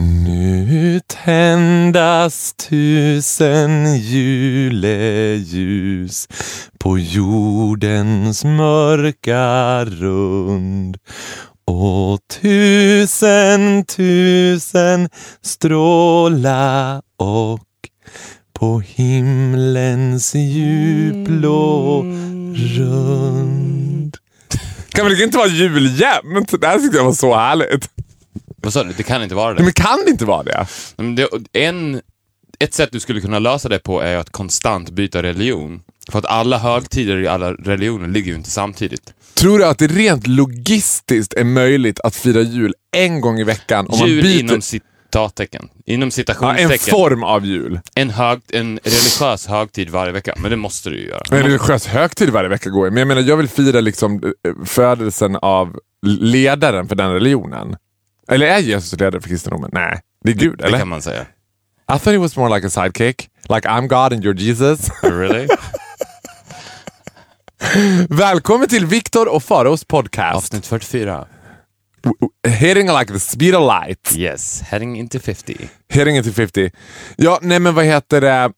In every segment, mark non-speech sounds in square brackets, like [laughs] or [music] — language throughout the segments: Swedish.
Nu tändas tusen juleljus på jordens mörka rund och tusen, tusen stråla och på himlens djupblå rund. Kan väl inte vara jul jämt? Det här tyckte jag var så härligt. Vad sa du? Det kan inte vara det. men kan det inte vara det? Men det en, ett sätt du skulle kunna lösa det på är att konstant byta religion. För att alla högtider i alla religioner ligger ju inte samtidigt. Tror du att det rent logistiskt är möjligt att fira jul en gång i veckan om jul man byter inom citattecken. Inom ja, en citationstecken. form av jul? en, hög, en religiös högtid varje vecka. Men det måste du ju göra. En religiös högtid varje vecka går ju. Men jag menar, jag vill fira liksom eh, födelsen av ledaren för den religionen. Eller är Jesus ledare för kristendomen? Nej, det är Gud, det eller? kan man säga. I thought he was more like a sidekick. Like I'm God and you're Jesus. Really? [laughs] Välkommen till Viktor och Faraos podcast. Avsnitt 44. Hitting like the speed of light. Yes, heading into 50. Hitting it to 50. Ja, nej men vad heter det?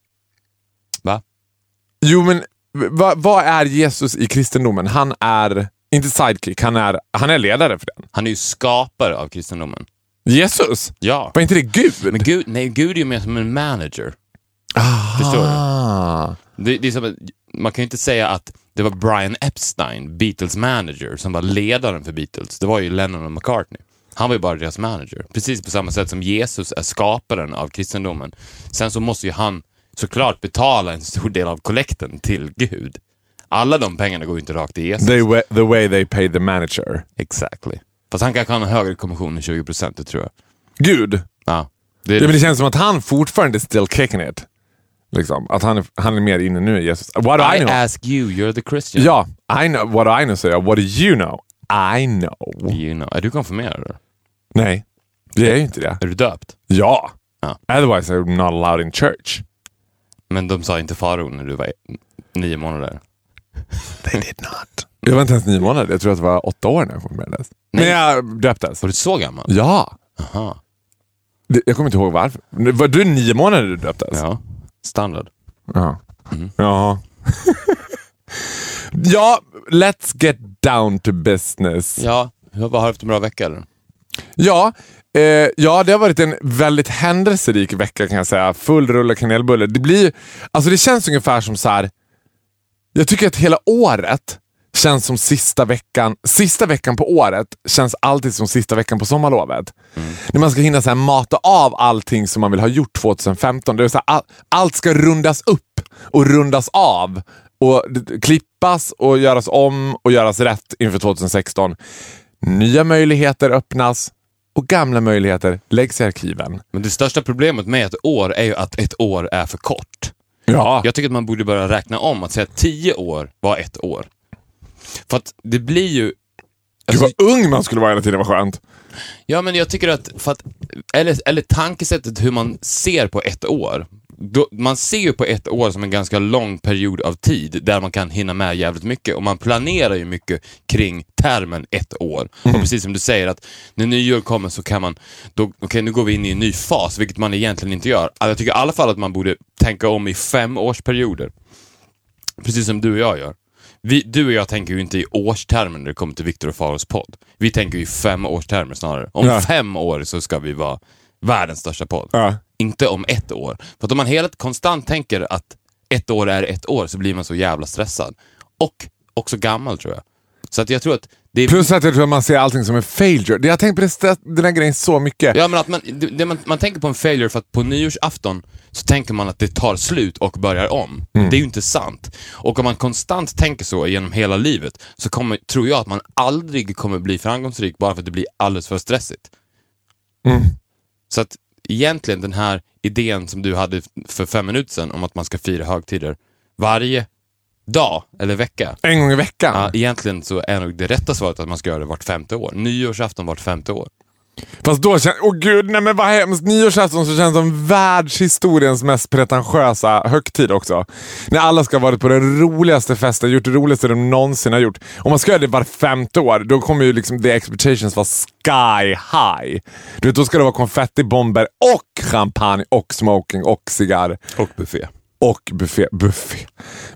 Va? Jo, men vad vad är Jesus i kristendomen? Han är inte sidekick, han är, han är ledare för den. Han är ju skapare av kristendomen. Jesus? Ja. Var inte det Gud? Men Gud, nej, Gud är ju mer som en manager. Förstår du? Det, det är som man kan ju inte säga att det var Brian Epstein, Beatles manager, som var ledaren för Beatles. Det var ju Lennon och McCartney. Han var ju bara deras manager. Precis på samma sätt som Jesus är skaparen av kristendomen. Sen så måste ju han såklart betala en stor del av kollekten till Gud. Alla de pengarna går ju inte rakt till Jesus. They wa- the way they pay the manager. Exactly. Fast han kanske har en högre kommission än 20 procent, det tror jag. Gud? Ja. Det Ja, men det känns som att han fortfarande är still kicking it. Liksom. Att han är, han är mer inne nu i Jesus. What do I, I know? ask you, you're the Christian. Ja, I know. What do I know säger jag. What do you know? I know. You know. Är du konfirmerad? Nej, det är ju inte det. Är du döpt? Ja. Ja. Otherwise I'm not allowed in church. Men de sa inte faro när du var nio månader? [laughs] They did not. Jag var inte ens nio månader. Jag tror att det var åtta år när jag konfirmerades. Nej. När jag döptes. Var du så gammal? Ja. Aha. Det- Jag kommer inte ihåg varför. Var du nio månader du döptes? Ja. Standard. Ja. Ja. [laughs] ja, let's get down to business. Ja, vad har du haft en bra vecka eller? Ja, eh, ja, det har varit en väldigt händelserik vecka kan jag säga. Full rulle kanelbulle. Det, blir, alltså det känns ungefär som så här. Jag tycker att hela året känns som sista veckan. Sista veckan på året känns alltid som sista veckan på sommarlovet. När man ska hinna så mata av allting som man vill ha gjort 2015. Det är så här, all, allt ska rundas upp och rundas av. Och klippas och göras om och göras rätt inför 2016. Nya möjligheter öppnas och gamla möjligheter läggs i arkiven. Men det största problemet med ett år är ju att ett år är för kort. Ja, Jag tycker att man borde börja räkna om, att säga att tio år var ett år. För att det blir ju... Alltså, vad ung man skulle vara hela tiden, vad skönt. ja, men jag tycker att, för att eller, eller tankesättet hur man ser på ett år. Då, man ser ju på ett år som en ganska lång period av tid där man kan hinna med jävligt mycket och man planerar ju mycket kring termen ett år. Och precis som du säger att när nyår kommer så kan man, okej nu går vi in i en ny fas, vilket man egentligen inte gör. Jag tycker i alla fall att man borde tänka om i femårsperioder. Precis som du och jag gör. Vi, du och jag tänker ju inte i årstermer när det kommer till Viktor och Faros podd. Vi tänker ju i femårstermer snarare. Om Ja. fem år så ska vi vara världens största podd. Ja. Inte om ett år. För att om man hela konstant tänker att ett år är ett år så blir man så jävla stressad. Och också gammal tror jag. Så att jag tror att det är... Plus att jag tror att man ser allting som en failure. Jag har tänkt på det, den här grejen så mycket. Ja, men att man, det, man, man tänker på en failure för att på nyårsafton så tänker man att det tar slut och börjar om. Det är ju inte sant. Och om man konstant tänker så genom hela livet så kommer, tror jag att man aldrig kommer bli framgångsrik bara för att det blir alldeles för stressigt. Så att egentligen den här idén som du hade för fem minuter sedan om att man ska fira högtider varje dag eller vecka. En gång i veckan? Ja, egentligen så är nog det rätta svaret att man ska göra det vart femte år. Nyårsafton vart femte år. Fast då känns... Åh gud, nej men vad hemskt. Nyårsafton så känns som världshistoriens mest pretentiösa högtid också. När alla ska ha varit på den roligaste festen, gjort det roligaste de någonsin har gjort. Om man ska göra det var femte år, då kommer ju liksom the expectations vara sky high. Du vet, då ska det vara konfettibomber och champagne och smoking och cigarr. Och buffé. Och buffé. buffé. Vet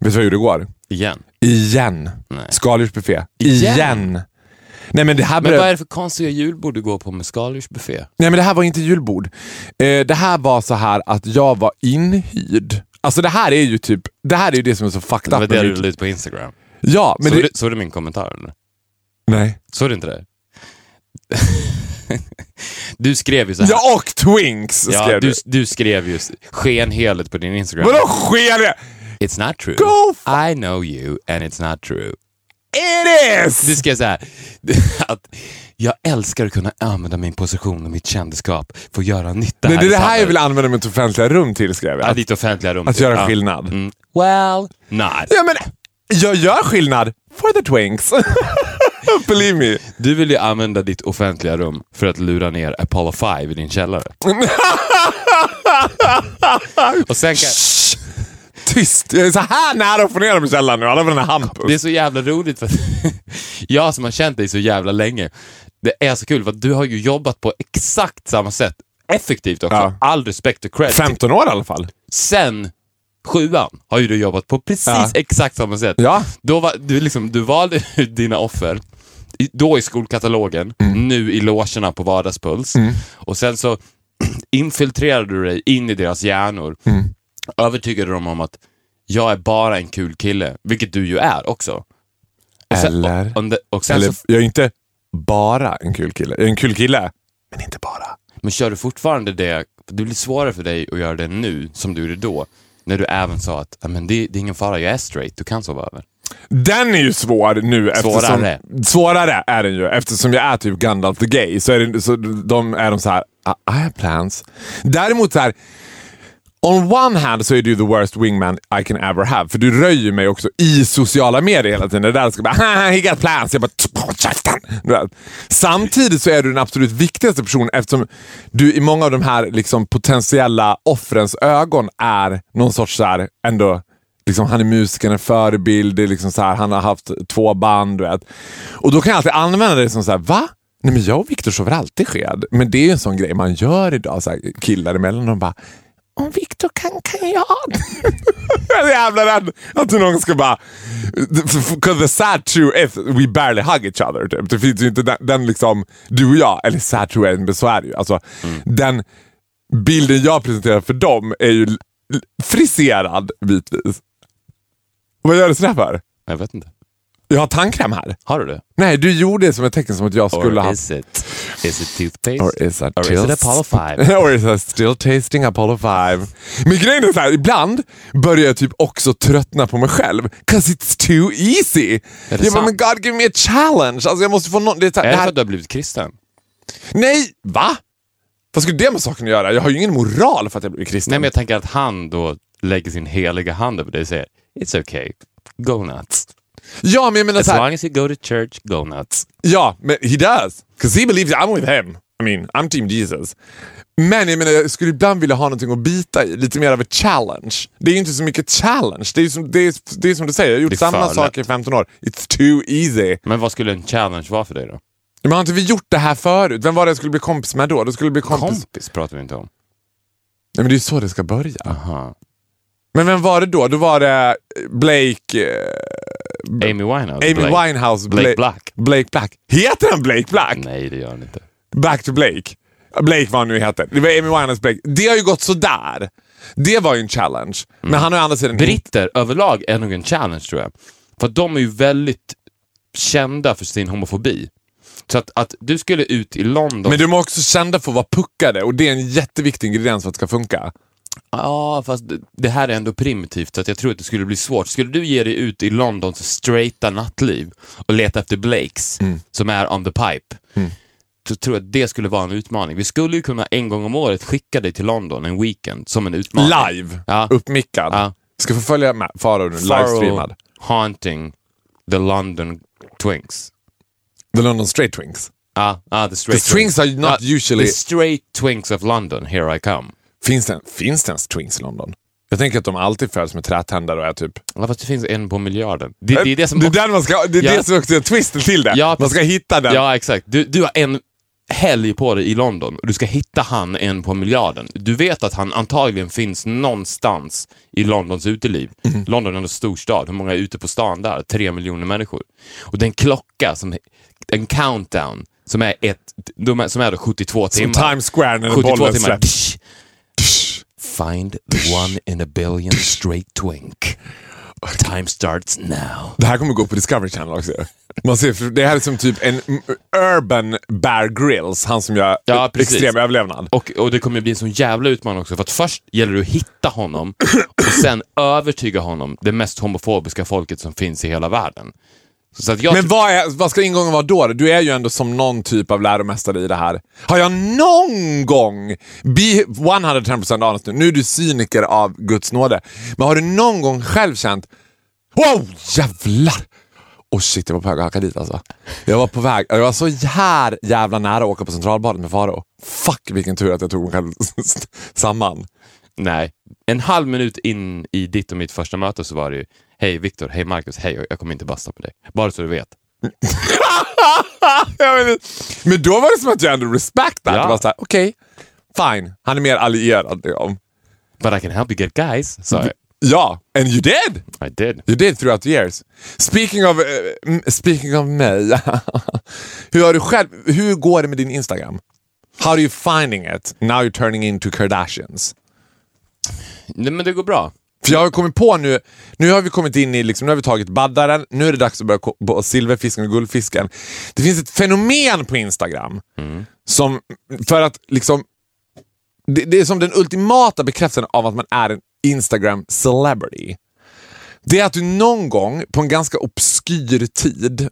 du vad jag gjorde igår? Igen. Igen. Nej. Skaldjursbuffé. Igen? Igen. Nej men det här Men vad är det för konstiga julbord du går på med skaldjursbuffé? Nej men det här var inte julbord. Eh, det här var så här att jag var inhyrd. Alltså det här är ju typ, det här är ju det som är så fucked Det var up. det du la ut på Instagram. Ja, men såg, det... du, såg du min kommentar eller? Nej. Såg du inte det? [laughs] du skrev ju så här. Ja, och Twinks Ja, skrev du, du. du skrev ju skenhelet på din Instagram. Vadå sker det? It's not true. Go I know you and it's not true. It is! Du skrev så här, att jag älskar att kunna använda min position och mitt kändisskap för att göra nytta Nej, här det är det här jag vill använda mitt offentliga rum till skrev jag. Ja, ditt offentliga rum. Att göra Ja. skillnad. Mm. Well, not. Ja men, jag gör skillnad for the Twinks. [laughs] Believe me. Du vill ju använda ditt offentliga rum för att lura ner Apollo 5 i din källare. [laughs] och sen kan. Tyst! Jag är så här nära att få ner dem i källaren nu. Alla för den här Hampus. det är så jävla roligt för att [laughs] jag som har känt dig så jävla länge, det är så kul för att du har ju jobbat på exakt samma sätt. Effektivt också. Ja. All respekt och cred. 15 år i alla fall. Sen sjuan har ju du jobbat på precis Ja. exakt samma sätt. Ja. Då var, du, liksom, du valde ut [laughs] dina offer, i, då i skolkatalogen, Mm. nu i logerna på Vardagspuls. Och sen så [clears throat] infiltrerade du dig in i deras hjärnor. Mm. Övertygade dem om att jag är bara en kul kille, vilket du ju är också. Och sen, Eller? Och, och, det- och Eller, så, jag är inte bara en kul kille. Jag är en kul kille, men inte bara. men kör du fortfarande det, det blir svårare för dig att göra det nu, som du gjorde då, när du även sa att "Ja, men det, det är ingen fara, jag är straight, du kan sova över. Den är ju svår nu. Svårare. Eftersom, svårare är den ju. Eftersom jag är typ Gandalf the Gay så är, det, så de, är de så här. I I have plans. Däremot så här. On one hand så är du the worst wingman I can ever have. För du röjer mig också i sociala medier hela tiden. Det där ska bara [laughs] he got plans. Jag bara Samtidigt så är du den absolut viktigaste personen eftersom du i många av de här liksom, potentiella offrens ögon är någon sorts så här, ändå Liksom, han är musiker, en förebild, det är liksom så här, han har haft två band. Du vet. Och då kan jag alltid använda det som så här, va? Nej men jag och Viktor sover alltid sked. Men det är ju en sån grej man gör idag, så här, killar emellan. De bara, om Viktor kan, kan jag? [laughs] jag är jävla rädd att någon ska bara... Because the sad truth is we barely hug each other. Typ. Det finns ju inte den, den liksom, du och jag, eller sad truth är men så är det ju. Alltså, Den bilden jag presenterar för dem är ju friserad bitvis. Vad gör du sådär för? Jag vet inte. Jag har tandkräm här. Har du det? Nej, du gjorde det som ett tecken som att jag skulle Or ha... is it, is it toothpaste? Or is, that Or is it Apollo 5? [laughs] Or is that still tasting Apollo 5? Men grejen är så här, ibland börjar jag typ också tröttna på mig själv. Cause it's too easy. Är det Jag bara, men God give me a challenge. Alltså jag måste få någon... Det, är så här- Är det det för att du har blivit kristen? nej, va? Vad skulle det med saken att göra? Jag har ju ingen moral för att jag blir kristen. Nej, men jag tänker att han då lägger sin heliga hand över dig och säger It's okay, go nuts. Ja, men jag menar As så här, long as you go to church, go nuts. Ja, men he does. Because he believes I'm with him. I mean, I'm team Jesus. Men jag menar, jag skulle ibland vilja ha någonting att bita i. Lite mer av ett challenge. Det är ju inte så mycket challenge. Det är som, det är, det är som du säger, jag har gjort samma sak i 15 år. It's too easy. Men vad skulle en challenge vara för dig då? Men har inte vi gjort det här förut? Vem var det jag skulle bli kompis med då? Då skulle bli kompis... Kompis pratar vi inte om. Nej, men det är ju så det ska börja. Aha. Men vem var det då? Då var det Blake... Amy Winehouse? Amy Blake. Winehouse. Blake Bla- Black? Blake Black. Heter han Blake Black? Nej, det gör han inte. Back to Blake. Blake vad han nu heter. Det var Amy Winehouse Blake. Det har ju gått sådär. Det var ju en challenge. Men han har ju andra sidan... Britter överlag är nog en challenge tror jag. För de är ju väldigt kända för sin homofobi. Så att, att du skulle ut i London... Men de är också kända för att vara puckade och det är en jätteviktig ingrediens för att det ska funka. Ja, fast det- här är ändå primitivt så att jag tror att det skulle bli svårt. Skulle du ge dig ut i Londons straighta nattliv och leta efter Blakes, som är on the pipe, så tror jag att det skulle vara en utmaning. Vi skulle ju kunna en gång om året skicka dig till London en weekend som en utmaning. Live. Ja. Uppmickad. Ja. Ska få följa med Farao nu, livestreamad. haunting the London twinks. The London Straight Twinks. Ah, ah, the straight The twinks are not usually- The straight twinks of London, here I come. Finns det, finns det ens Twinks i London? Jag tänker att de alltid föds med trätänder och är typ... Ja, fast det finns en på miljarden. Det, det är det som... det är, den man ska, det, är Ja. det som också är twisten till det. Ja, man ska hitta den. Ja, exakt. Du, du har en helg på dig i London och du ska hitta han en på miljarden. Du vet att han antagligen finns någonstans i Londons uteliv. Mm. London är en stor stad. Hur många är ute på stan där? Tre miljoner människor. Och det är en klocka, som, en countdown, som är, ett, som är då 72 Som timmar. Times Square när 72 bollen timmar. släpps. Find the one in a billion straight twink. Time starts now. Det här kommer gå på Discovery Channel också. Man ser, det här är som typ en urban Bear Grylls, han som gör Ja, precis. extrem överlevnad. Och, och det kommer bli en sån jävla utmaning också, för att först gäller det att hitta honom och sen övertyga honom, det mest homofobiska folket som finns i hela världen. Men vad, är, vad ska ingången vara då? Du är ju ändå som någon typ av läromästare i det här. Har jag någon gång, be 110% honest nu, nu är du cyniker av Guds nåde, men har du någon gång själv känt Wow, jävlar! Oh shit, jag var på väg att hacka dit alltså. Jag var på väg, jag var så här jävla nära att åka på Centralbadet med Faro. Fuck vilken tur att jag tog mig själv [laughs] samman. Nej. En halv minut in i ditt och mitt första möte så var det ju Hej Viktor, hej Marcus, hej jag kommer inte basta med dig. Bara så du vet. [laughs] Men då var det som att jag ändå respect that. Ja. Det var såhär, okej, fine. Han är mer allierad. Liksom. But I can help you get guys, sa jag. Ja, and you did! I did. You did throughout the years. Speaking of, m- speaking of mig. [laughs] hur, har du själv, hur går det med din Instagram? How are you finding it now you're turning into Kardashians? Nej, men det går bra. För jag har kommit på nu, nu har vi kommit in i, liksom, nu har vi tagit baddaren, nu är det dags att börja på silverfisken och guldfisken. Det finns ett fenomen på Instagram som, för att liksom, det, det är som den ultimata bekräftelsen av att man är en Instagram celebrity. Det är att du någon gång på en ganska obskyr tid,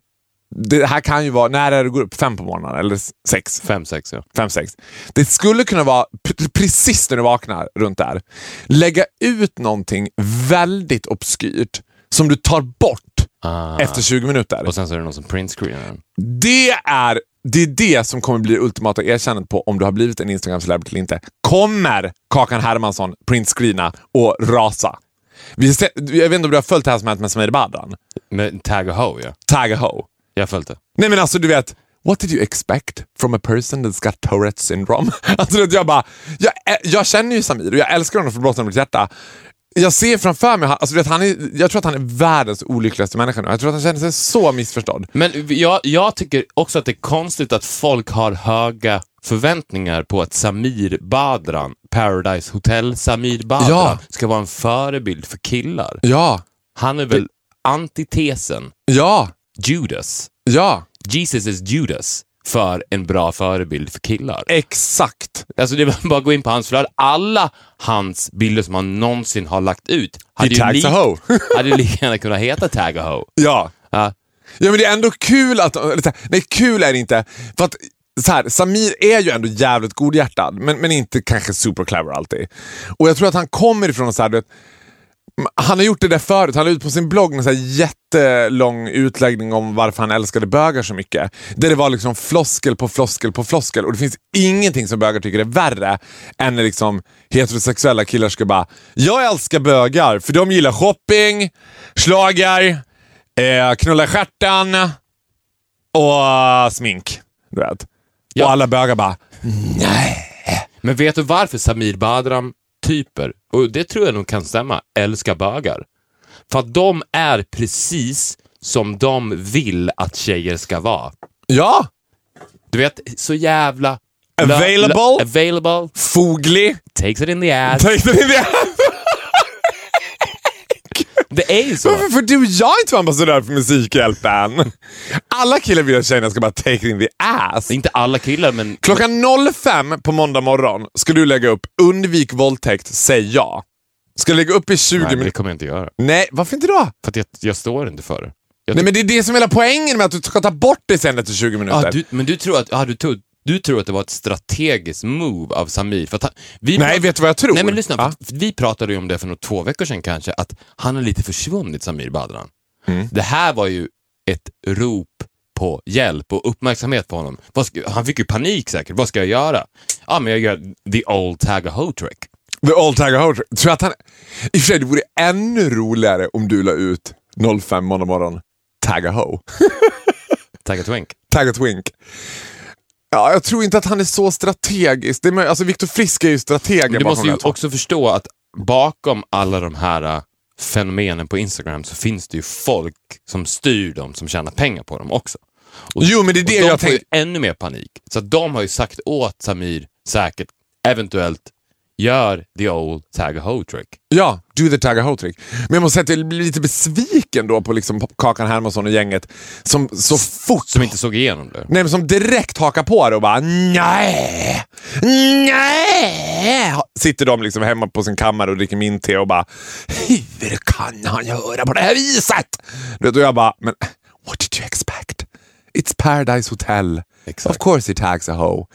det här kan ju vara, när är det du går upp? Fem på morgonen eller sex? Fem, sex, ja. fem, sex. Det skulle kunna vara precis när du vaknar runt där. Lägga ut någonting väldigt obskyrt som du tar bort Ah. efter 20 minuter. Och sen så är det någon som printscreenar den. Det är, det är det som kommer bli ultimata erkännandet på om du har blivit en Instagram celebrity eller inte. Kommer Kakan Hermansson printscreena och rasa? Vi sett, jag vet inte om du har följt det här som hänt med Samir Badran? Med Tag och Ho, ja. Tag a hoe. Jag har följt det. Nej men alltså du vet, what did you expect from a person that's got Tourette's syndrome? [laughs] Alltså jag bara, jag, jag känner ju Samir och jag älskar honom från botten av mitt hjärta. Jag ser framför mig, alltså, vet, han är, jag tror att han är världens olyckligaste människa nu. Jag tror att han känner sig så missförstådd. Men jag, jag tycker också att det är konstigt att folk har höga förväntningar på att Samir Badran, Paradise Hotel Samir Badran, Ja. ska vara en förebild för killar. Ja, Han är väl antitesen, ja, Judas. ja, Jesus is Judas för en bra förebild för killar. exakt. Alltså det är bara att gå in på hans flöde. Alla hans bilder som han någonsin har lagt ut hade ju, li- [laughs] hade lika gärna kunnat heta Tag a Ho. Ja. Ja. Ja men det är ändå kul att, nej kul är det inte. För att så här, Samir är ju ändå jävligt godhjärtad, men, men inte kanske super clever alltid. Och jag tror att han kommer ifrån så här, du vet, han har gjort det där förut. Han la ut på sin blogg en så jättelång utläggning om varför han älskade bögar så mycket. Där det var liksom floskel på floskel på floskel. Och det finns ingenting som bögar tycker är värre än när liksom heterosexuella killar ska bara “Jag älskar bögar för de gillar shopping, schlager, eh, knulla stjärten och eh, smink”. Du vet. Ja. Och alla bögar bara “Nej”. Men vet du varför Samir Badran-typer, och det tror jag nog kan stämma, älskar bögar? För att de är precis som de vill att tjejer ska vara. Ja, Du vet, så jävla... Available. available. foglig. Takes it in the ass. Tänkte ni det? Det är ju så. Varför får du och jag inte vara ambassadör för Musikhjälpen? Alla killar vill att tjejerna ska bara take it in the ass. Inte alla killar, men... Klockan 05 på måndag morgon ska du lägga upp undvik våldtäkt, säg ja. Ska lägga upp i 20 Nej, men det minuter. kommer jag inte göra. Nej, varför inte då? För att jag, jag står inte för det. Nej men det är det som är hela poängen med att du ska ta bort det sen efter 20 minuter. Ah, du, men du tror, att, ah, du, du tror att det var ett strategiskt move av Samir? För han, vi Nej, vet du vad jag tror? Nej men lyssna, Ja. vi pratade ju om det för några två veckor sedan kanske, att han har lite försvunnit, Samir Badran. Det här var ju ett rop på hjälp och uppmärksamhet på honom. Ska, han fick ju panik säkert. Vad ska jag göra? Ja, men jag gör the old tag a hoe trick. The Old Hole. Tror att han... I och för sig, det vore ännu roligare om du la ut 05 måndag morgon. Tagga Ho. Tag a twink. Tagga Twink. Ja, jag tror inte att han är så strategisk. Det är, alltså Viktor Frisk är ju strategen du måste ju också förstå att bakom alla de här äh, fenomenen på Instagram så finns det ju folk som styr dem, som tjänar pengar på dem också. Och, Jo, men det är det de jag får ju tänker. ännu mer panik. Så de har ju sagt åt Samir, säkert, eventuellt, gör the old tag a hoe trick. Ja, do the Tagga Ho trick. Men jag måste säga att jag blir lite besviken då på liksom Kakan Hermansson och gänget som så fort Som inte såg igenom det. Nej, men som direkt hakar på det och bara nej, nej. Sitter de liksom hemma på sin kammare och dricker min te och bara hur kan han göra på det här viset? Du vet, Och jag bara, men what did you expect? It's Paradise Hotel. Exakt. Of course it tags a hoe.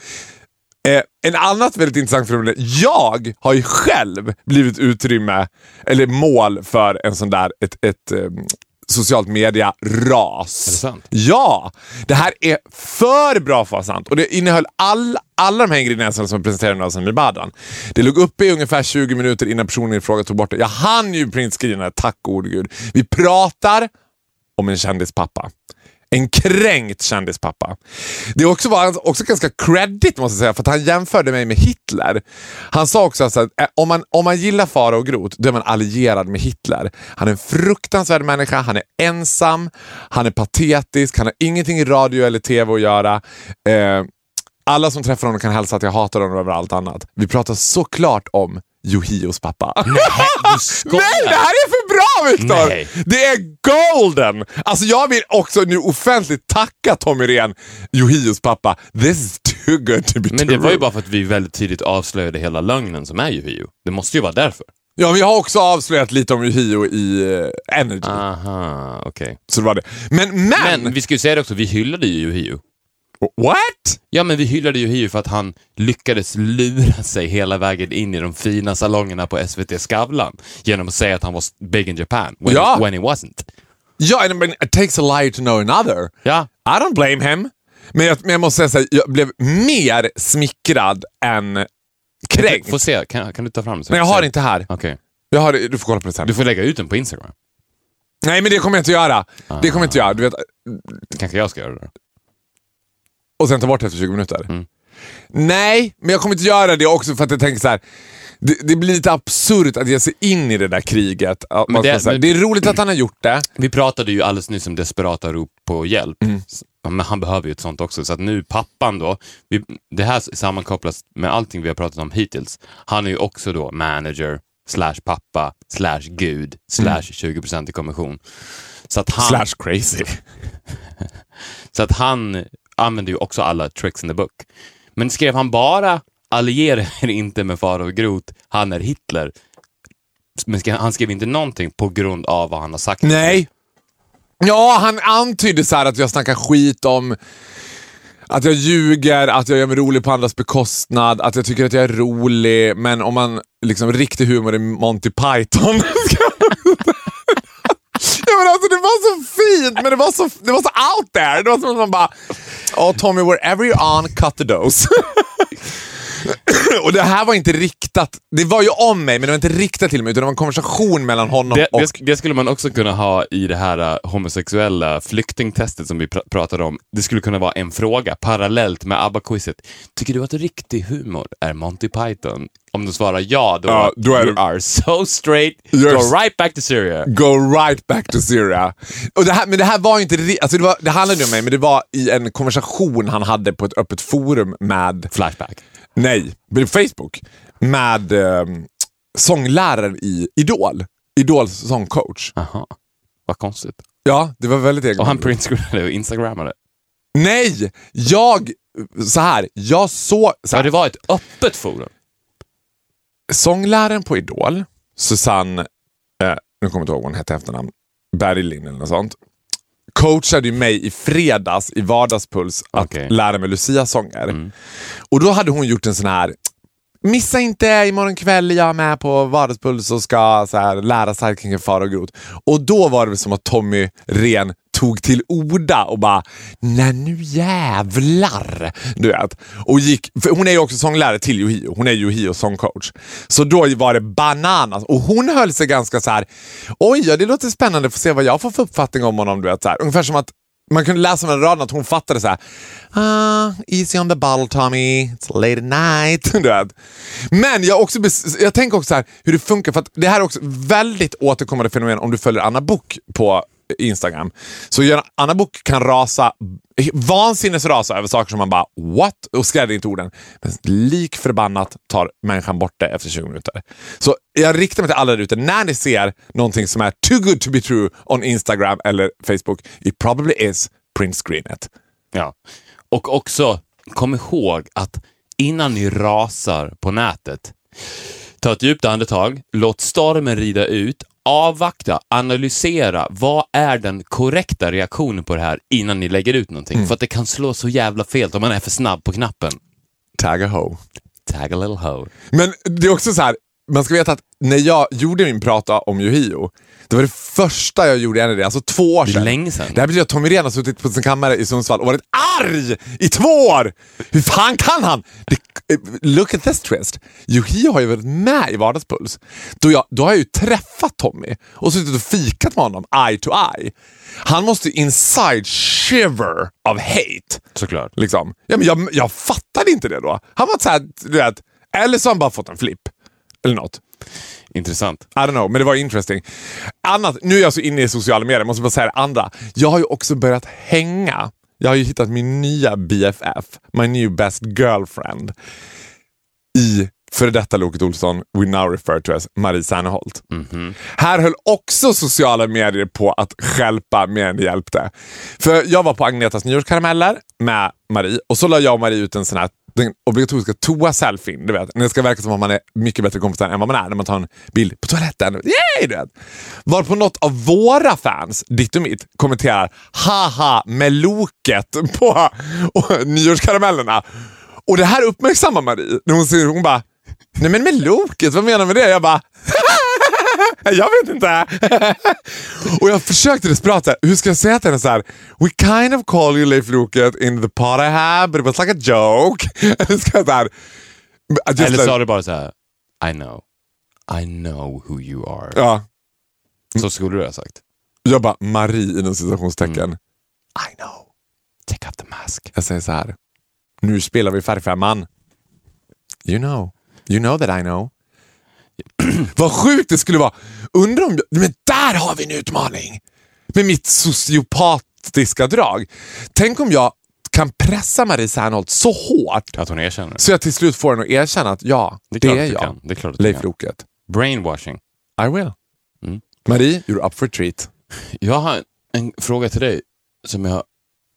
Eh, en annat väldigt intressant fenomen. Jag har ju själv blivit utrymme, eller mål för en sån där, ett, ett eh, socialt media-ras. Är det sant? Ja! Det här är för bra för att vara sant. Och det innehöll all, alla de här ingredienserna som presenterades av Samir Badran. Det låg uppe i ungefär 20 minuter innan personen i fråga tog bort det. Jag hann ju printscreena tack gode gud. Vi pratar om en kändispappa. En kränkt kändispappa. Det är också, var också ganska credit måste jag säga, för att han jämförde mig med Hitler. Han sa också att eh, om man, om man gillar Farao Groth, då är man allierad med Hitler. Han är en fruktansvärd människa, han är ensam, han är patetisk, han har ingenting i radio eller tv att göra. Eh, alla som träffar honom kan hälsa att jag hatar honom över allt annat. Vi pratar såklart om Yohios pappa. [laughs] Skojar! Nej, det här är för bra Viktor! Nej. Det är golden! Alltså jag vill också nu offentligt tacka Tommy Ren, Yohios pappa. This is too good to be Men true. det var ju bara för att vi väldigt tidigt avslöjade hela lögnen som är Yohio. Det måste ju vara därför. Ja, vi har också avslöjat lite om Yohio i uh, Energy. Aha, okej. Så det var det. Men, men... Men vi ska ju säga det också, vi hyllade ju Yohio. What? Ja, men vi hyllade Yohio för att han lyckades lura sig hela vägen in i de fina salongerna på SVT Skavlan genom att säga att han var big in Japan, when, Ja. he, when he wasn't. Ja, and- men it takes a liar to know another. Ja. I don't blame him. Men jag, men jag måste säga här, jag blev mer smickrad än kränkt. Få se, kan, kan du ta fram så Men jag har inte här. Okej. Jag har, du får kolla på det sen. Du får lägga ut den på Instagram. Nej, men det kommer jag inte göra. Det kommer jag inte göra. Du vet, Kanske jag ska göra det. Och sen ta bort det efter 20 minuter. Mm. Nej, men jag kommer inte göra det också för att jag tänker så här. Det, det blir lite absurt att ge sig in i det där kriget. Man det- säga, men- det är roligt att han har gjort det. [clears throat] Vi pratade ju alldeles nyss om desperata rop på hjälp. Mm. Men han behöver ju ett sånt också. Så att nu pappan då, vi, det här sammankopplas med allting vi har pratat om hittills. Han är ju också då manager, slash pappa, slash gud, slash 20% i kommission. Så att han, Mm. Slash crazy. [laughs] så att han använder ju också alla tricks in the book. Men skrev han bara alliera er inte med Farao Groth, han är Hitler. Men skrev, han skrev inte någonting på grund av vad han har sagt. Nej. Ja, han antydde så här att jag snackar skit om att jag ljuger, att jag gör mig rolig på andras bekostnad, att jag tycker att jag är rolig. Men om man liksom riktig humor i Monty Python. [laughs] ja, men alltså, det var så fint, men det var så, det var så out there. Det var som att man bara, oh, Tommy, wherever you're on, cut the dose. [laughs] Och det här var inte riktat, det var ju om mig, men det var inte riktat till mig, utan det var en konversation mellan honom Det, och... det, det skulle man också kunna ha i det här uh, homosexuella flyktingtestet som vi pr pratade om. Det skulle kunna vara en fråga parallellt med ABBA-quizet. Tycker du att riktig humor är Monty Python? Om du svarar ja, då, Ja, då är you det- are so straight, You're go right back to Syria. Go right back to Syria. Och det här, men det här var ju inte... Alltså det, var, det handlade ju om mig, men det var i en konversation han hade på ett öppet forum med... Flashback. Nej, på Facebook. Med eh, sångläraren i Idol. Idols sångcoach. Aha, vad konstigt. Ja, det var väldigt Och egendomligt. han printscreenade och instagrammade. Nej! Jag... Så här, jag såg... Så Ja, det var ett öppet forum. Sångläraren på Idol, Susanne, eh, nu kommer jag inte ihåg vad hon hette efternamn, Berglin eller något sånt, coachade ju mig i fredags i Vardagspuls att Okej. lära mig Lucia-sånger. Och då hade hon gjort en sån här Missa inte imorgon kväll, jag är med på Vardagspuls och ska så här, lära sig far och grot. Och då var det som att Tommy Ren tog till orda och bara, nej nu jävlar. Du vet. Och gick, för hon är ju också sånglärare till Yohio. Hon är Yohios sångcoach. Så då var det bananas. Och hon höll sig ganska så här, oj ja, det låter spännande, får se vad jag får för uppfattning om honom. Du vet, så här. Ungefär som att man kunde läsa mellan raderna att hon fattade så här. Ah, easy on the ball Tommy, it's late at night. [laughs] Du vet. Men jag, också, jag tänker också så här, hur det funkar, för att det här är också väldigt återkommande fenomen om du följer Anna Book på Instagram. Så gör- Anna Book kan rasa, vansinnesrasa över saker som man bara what? Och skräder inte orden. Men lik förbannat tar människan bort det efter 20 minuter. Så jag riktar mig till alla där ute. När ni ser någonting som är too good to be true on Instagram eller Facebook, it probably is printscreenet. Ja. Och också, kom ihåg att innan ni rasar på nätet, ta ett djupt andetag, låt stormen rida ut, avvakta, analysera, vad är den korrekta reaktionen på det här innan ni lägger ut någonting? För att det kan slå så jävla fel om man är för snabb på knappen. Tag a hoe. Tag a little hoe. Men det är också så här, man ska veta att när jag gjorde min prata om Yohio, det var det första jag gjorde, än det, alltså två år Det sedan. länge sedan. Det här betyder att Tommy Rehn har suttit på sin kammare i Sundsvall och varit arg i två år! Hur fan kan han? Det, eh, look at this twist. Yohio har ju varit med i Vardagspuls. Då, jag, då har jag ju träffat Tommy och suttit och fikat med honom eye to eye. Han måste ju inside shiver of hate. Såklart. Liksom. Ja, men jag, jag fattade inte det då. Han var så här, du vet, eller så har han bara fått en flipp. Eller något. Intressant. I don't know, men det var interesting. Annat, nu är jag så inne i sociala medier, måste bara säga det andra. Jag har ju också börjat hänga. Jag har ju hittat min nya BFF, my new best girlfriend, i före detta Loket Olsson, we now refer to as Marie Serneholt. Här höll också sociala medier på att skälpa mer än det hjälpte. För jag var på Agnetas nyårskarameller med Marie och så la jag och Marie ut en sån här den obligatoriska toa-selfien. Du vet, när det ska verka som att man är mycket bättre kompisar än vad man är när man tar en bild på toaletten. Yay! Du vet. Varpå något av våra fans, ditt och mitt, kommenterar haha med loket på och, nyårskaramellerna. Och det här uppmärksammar Marie. När hon ser, hon bara, nej men med loket, vad menar du med det? Jag bara, [laughs] jag vet inte. [laughs] och jag försökte desperat, så här, hur ska jag säga till henne så här? We kind of call you Leif Loket in the pot I have, but it was like a joke. [laughs] Eller ska jag så här, Eller like- sa du bara så här, I know. I know who you are. Ja, Så skulle du ha sagt. jag bara, Marie inom citationstecken. Mm. I know. Take off the mask. Jag säger så här. Nu spelar vi färgfemman. You know. You know that I know. [clears throat] Vad sjukt det skulle vara. Undrar om... Men där har vi en utmaning! Med mitt sociopatiska drag. Tänk om jag kan pressa Marie Serneholt så hårt Att hon erkänner. så jag till slut får henne att erkänna att ja, det, är att du jag. kan. Det är klart Leif. Loket. Brainwashing. I will. Mm. Marie, you're up for a treat. Jag har en fråga till dig. som jag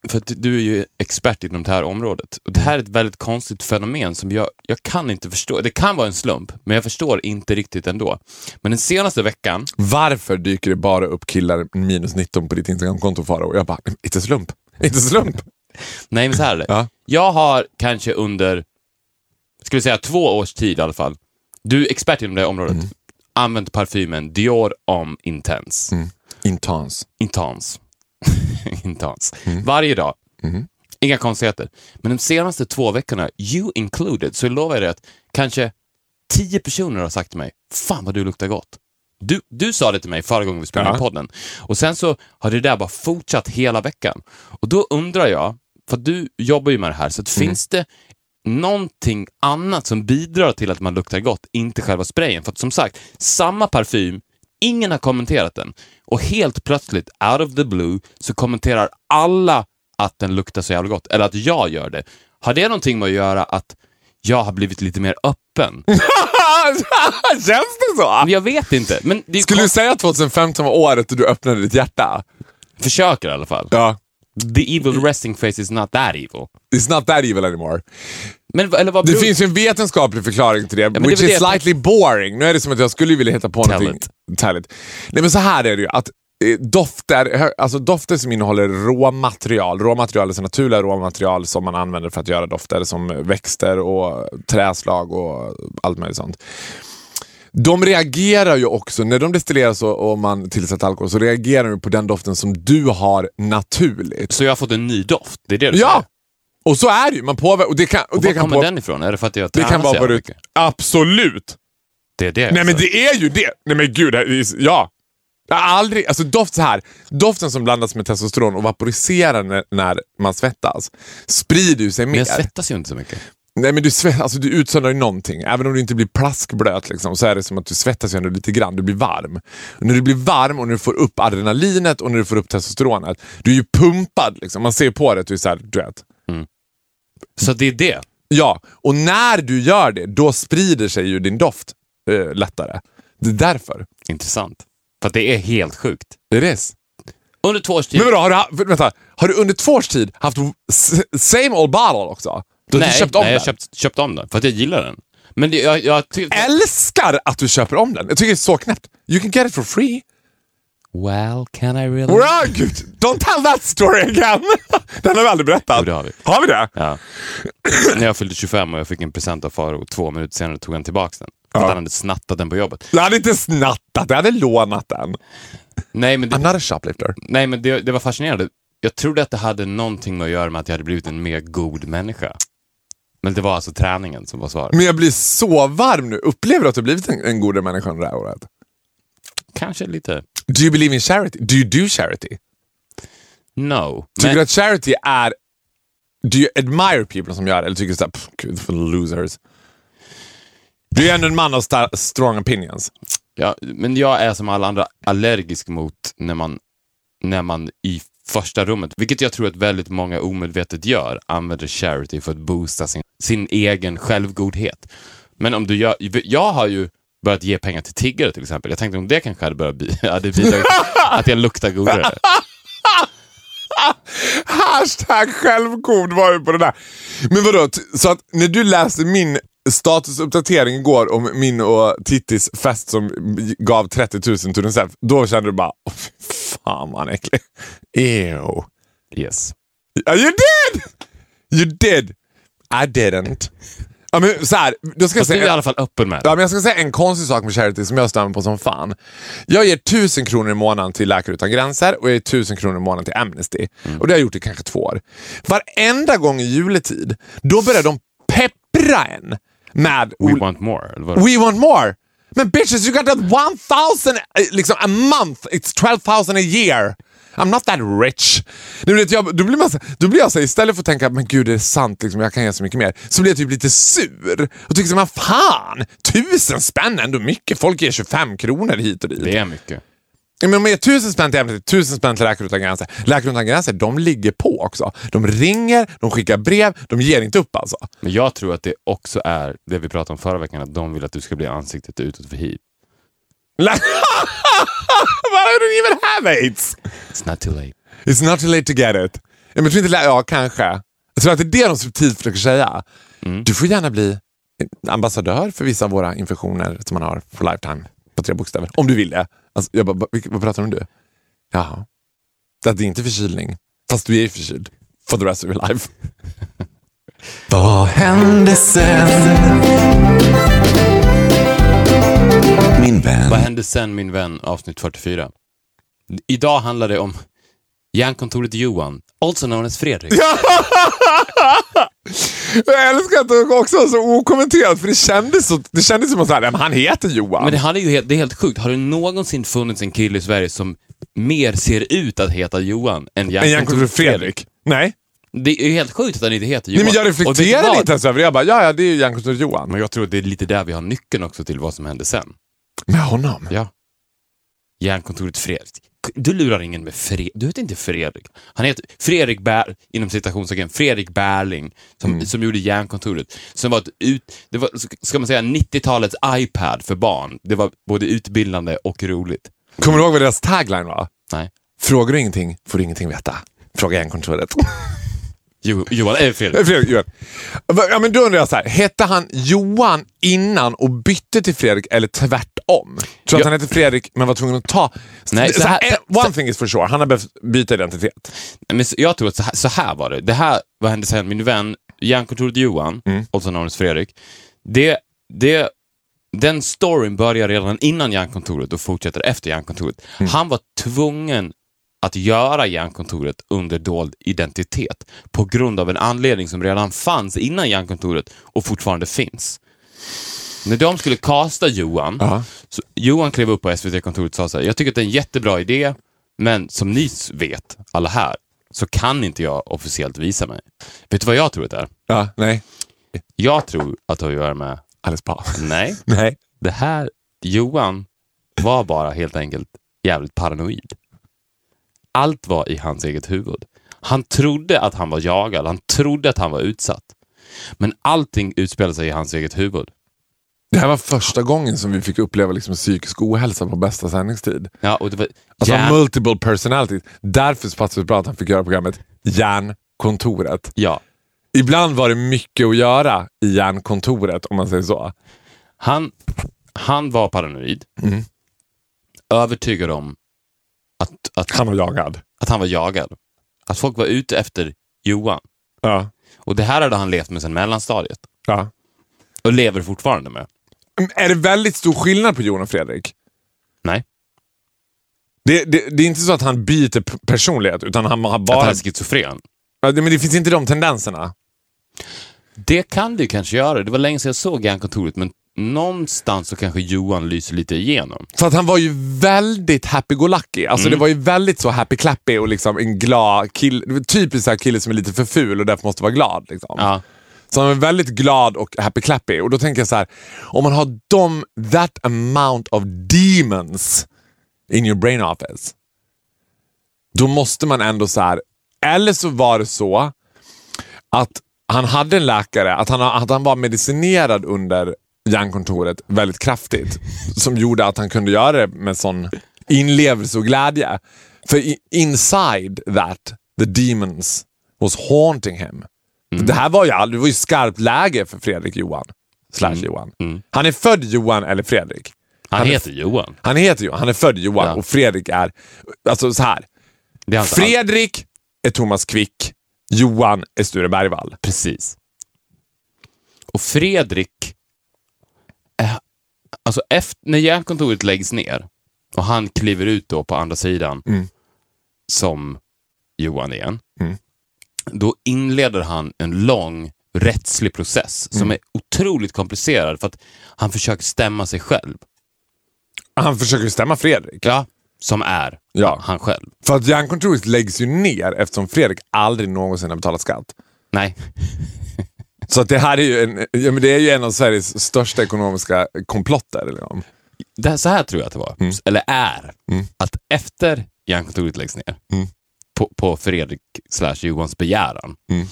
för du är ju expert inom det här området. Och det här är ett väldigt konstigt fenomen som jag, jag kan inte förstå. Det kan vara en slump, men jag förstår inte riktigt ändå. Men den senaste veckan, Varför dyker det bara upp killar minus 19 på ditt Instagramkonto Farao? Och jag bara, inte slump. Inte slump. [laughs] nej men så här är det. Ja. Jag har kanske under, ska vi säga två års tid i alla fall, du är expert inom det här området, Mm. använt parfymen Dior Homme Intense. Intans. Intense. Intense. [laughs] [laughs] Mm. Varje dag. Mhm. Inga konstigheter. Men de senaste två veckorna, you included, så lovar jag dig att kanske tio personer har sagt till mig, fan vad du luktar gott. Du, du sa det till mig förra gången vi spelade Ja. podden. Och sen så har det där bara fortsatt hela veckan. Och då undrar jag, för du jobbar ju med det här, så Mm. finns det någonting annat som bidrar till att man luktar gott, inte själva sprayen? För att som sagt, samma parfym, ingen har kommenterat den. Och helt plötsligt, out of the blue, så kommenterar alla att den luktar så jävla gott, eller att jag gör det. Har det någonting med att göra att jag har blivit lite mer öppen? [laughs] Känns det så? Jag vet inte, men Skulle du säga att 2015 var året då du öppnade ditt hjärta? försöker i alla fall. Ja. The evil resting face is not that evil. It's not that evil anymore. Men, eller vad Det beror- finns ju en vetenskaplig förklaring till det, det which är väl is det slightly boring. Nu är det som att jag skulle vilja hitta på Tell någonting. it. Tell it. Nej men så här är det ju, att eh, dofter, alltså dofter som innehåller råmaterial. Råmaterial är alltså naturliga råmaterial som man använder för att göra dofter som växter och träslag och allt möjligt sånt. De reagerar ju också, när de destilleras och, och man tillsätter alkohol, så reagerar de på den doften som du har naturligt. Så jag har fått en ny doft? Det är det du Ja! Och så är det ju. Man påver- och det kan, och Och det var kan kommer den ifrån? Är det för att jag Det tränar kan så vara jävla förut. mycket? Absolut! Det är det Nej men alltså. det är ju det! Nej men gud, det ja. Jag har aldrig, alltså doft så här. Doften som blandas med testosteron och vaporiserar när, när man svettas sprider ju sig Men mer. jag svettas ju inte så mycket. Nej men du, svett, alltså, du utsöndrar ju någonting. Även om du inte blir plaskblöt liksom, så är det som att du svettas ju ändå lite grann. Du blir varm. Och när du blir varm och när du får upp adrenalinet och när du får upp testosteronet. Du är ju pumpad. Liksom. Man ser på det att du är såhär, du vet. Så det är det. Ja, och när du gör det, då sprider sig ju din doft eh, lättare. Det är därför. Intressant. För att det är helt sjukt. Det är det. Under två års tid... Men vadå, har du, ha- vänta, har du under två års tid haft same old bottle också? Du nej, köpt om nej, jag den? har köpt, köpt om den. För att jag gillar den. Men det, jag, jag. Älskar att du köper om den. Jag tycker det är så knäppt. You can get it for free. Well, can I really... Wow, gud, don't tell that story again! [laughs] Den har vi aldrig berättat. Jo, det har vi. Har vi det? Ja. När jag fyllde 25 och jag fick en present av Faro, två minuter senare tog han tillbaka den. Ja. att han hade snattat den på jobbet. Jag hade inte snattat, jag hade lånat den. Nej, men, I'm det, not a shoplifter. nej, men det, det var fascinerande. Jag trodde att det hade någonting med att göra med att jag hade blivit en mer god människa. Men det var alltså träningen som var svaret. Men jag blir så varm nu. Upplever du att du blivit en, en godare människa under det här året? Kanske lite... Do you believe in charity? Do you do charity? No. Tycker du att charity är... Do you admire people som gör det? Eller tycker du såhär, gud för losers? Du är ändå en man av strong opinions. ja, men jag är som alla andra allergisk mot när man, när man i första rummet, vilket jag tror att väldigt många omedvetet gör, använder charity för att boosta sin, sin egen självgodhet. Men om du gör, jag har ju börjat ge pengar till tiggare till exempel. Jag tänkte om det kanske hade börjat bli, [laughs] hade bidragit att jag luktar godare. [laughs] Hashtag självgod var ju på det där. Men vadå, så att när du läste min statusuppdatering igår om min och Tittis fest som gav 30 000 till Unicef, då kände du bara, oh, fan vad äcklig. Ew. Yes. You did! You did! I didn't. Ja, men så här, då ska jag Fast du är i säga, alla fall öppen med ja, det. men jag ska säga en konstig sak med charity som jag stämmer på som fan. Jag ger tusen kronor i månaden till Läkare Utan Gränser och jag ger tusen kronor i månaden till Amnesty. Och det har jag gjort i kanske två år. Varenda gång i juletid, då börjar de peppra en med We want more. We want more! Men bitches, you got that 1000 eh, liksom a month, it's 12,000 a year. I'm not that rich. Du vet, jag, då, blir man, då blir jag så här, istället för att tänka men gud det är sant, liksom, jag kan ge så mycket mer, så blir jag typ lite sur. Och tycker men fan, tusen spänn är ändå mycket. Folk ger 25 kronor hit och dit. Det är mycket. Men om jag ger tusen spänn till Amnesty, tusen spänn till Läkare Utan Gränser. Läkare Utan Gränser, de ligger på också. De ringer, de skickar brev, de ger inte upp alltså. Men jag tror att det också är det vi pratade om förra veckan, att de vill att du ska bli ansiktet utåt för hiv. [laughs] Why don't you even have AIDS? It's not too late. It's not too late to get it. Men jag tror inte, ja, kanske. Jag tror att det är det de subtilt försöker säga. Du får gärna bli ambassadör för vissa av våra infektioner som man har för lifetime. På tre bokstäver. Om du vill det. Alltså, jag bara, vad, pratar du om du? Jaha. Det är inte förkylning. Fast du är förkyld. For the rest of your life. [laughs] Vad hände sen? Min vän. Vad hände sen min vän, avsnitt 44? Idag handlar det om järnkontoret Johan, also known as Fredrik. Jag älskar att det också var så okommenterat för det kändes, så, det kändes som att så här, "Nej, men han heter Johan. Men det, hade ju helt, det är helt sjukt. Har det någonsin funnits en kille i Sverige som mer ser ut att heta Johan än en järnkontoret Jankovic Fredrik. Nej. Det är ju helt sjukt att han inte heter Nej, Johan. men jag vad? inte ens över det. Jag bara, ja, ja det är ju Jankovic Johan. Men jag tror att det är lite där vi har nyckeln också till vad som hände sen. Med honom? Ja. Järnkontoret Fredrik. Du lurar ingen med Fredrik. Du heter inte Fredrik. Han heter Fredrik Bär, inom citationstecken, Fredrik Bärling, som, som gjorde Järnkontoret. Som var ett ut, det var, ska man säga, 90-talets iPad för barn. Det var både utbildande och roligt. Kommer du ihåg vad deras tagline var? Nej. Frågar du ingenting får du ingenting veta. Fråga järnkontoret. [laughs] Jo, Johan, äh, Fredrik. Eh, Fredrik, Johan. Ja, men då undrar jag så här, hette han Johan innan och bytte till Fredrik eller tvärtom? Tror att han hette Fredrik men var tvungen att ta... Nej, så så här, eh, one thing is for sure, han har behövt byta identitet. Men så- jag tror att så här, så här var det. Det här, vad hände sen? Min vän, järnkontoret Johan, Mm. också namnet Fredrik, det, det, den storyn börjar redan innan järnkontoret och fortsätter efter järnkontoret. Mm. Han var tvungen att göra järnkontoret under dold identitet på grund av en anledning som redan fanns innan järnkontoret och fortfarande finns. När de skulle kasta Johan, Ja. så Johan klev upp på SVT-kontoret och sa så här, jag tycker att det är en jättebra idé, men som ni vet, alla här, så kan inte jag officiellt visa mig. Vet du vad jag tror att det är? Ja, nej. Jag tror att det har att göra med, Alice Bah. nej, [laughs] Nej. det här, Johan var bara helt enkelt jävligt paranoid. Allt var i hans eget huvud. Han trodde att han var jagad, han trodde att han var utsatt. Men allting utspelade sig i hans eget huvud. Det här var första gången som vi fick uppleva liksom psykisk ohälsa på bästa sändningstid. Ja, och det var Alltså hjärn- multiple personalities. Därför passade det bra att han fick göra programmet Järnkontoret. ja. Ibland var det mycket att göra i Järnkontoret om man säger så. Han, han var paranoid. Mm. Övertygad om att, att, Han var jagad. att han var jagad. Att folk var ute efter Johan. Ja. Och det här hade han levt med sedan mellanstadiet. ja. Och lever fortfarande med. Mm, Är det väldigt stor skillnad på Jon och Fredrik? Nej. Det, det, det är inte så att han byter personlighet, utan han har Att bara... han är schizofren. Ja, Men det finns inte de tendenserna. Det kan ju kanske göra. Det var länge sedan jag såg Järnkontoret, men någonstans så kanske Johan lyser lite igenom. För att han var ju väldigt happy-go-lucky. Alltså Mm. det var ju väldigt så happy-clappy och liksom en glad kille. Var Typiskt så kille som är lite för ful och därför måste vara glad. Liksom. Ja. Så han är väldigt glad och happy-clappy. Och då tänker jag så här, om man har de, that amount of demons in your brain office. Då måste man ändå så här, eller så var det så att han hade en läkare, att han, att han var medicinerad under hjärnkontoret väldigt kraftigt. Som gjorde att han kunde göra det med sån inlevelse och glädje. För inside that, the demons was haunting him. För Det här var ju, det var ju skarpt läge för Fredrik Johan. Slash Johan. Han är född Johan eller Fredrik. Han, Han är- heter Johan. Han heter Johan, han är född Johan Ja. och Fredrik är, alltså så här. Är Fredrik är Thomas Quick, Johan är Sture Bergvall. Precis. Och Fredrik, är, alltså efter, när järnkontoret läggs ner och han kliver ut då på andra sidan Mm. som Johan igen, Mm. då inleder han en lång rättslig process Mm. som är otroligt komplicerad för att han försöker stämma sig själv. Han försöker stämma Fredrik. Ja, som är Ja. han själv. För att hjärnkontoret läggs ju ner eftersom Fredrik aldrig någonsin har betalat skatt. Nej, Så att det här är ju en, ja, men det är ju en av Sveriges största ekonomiska komplotter. Liksom. det, så här tror jag att det var, Mm. eller är, att efter järnkontoret läggs ner, Mm. på, på Fredrik slash Johans begäran, Mm.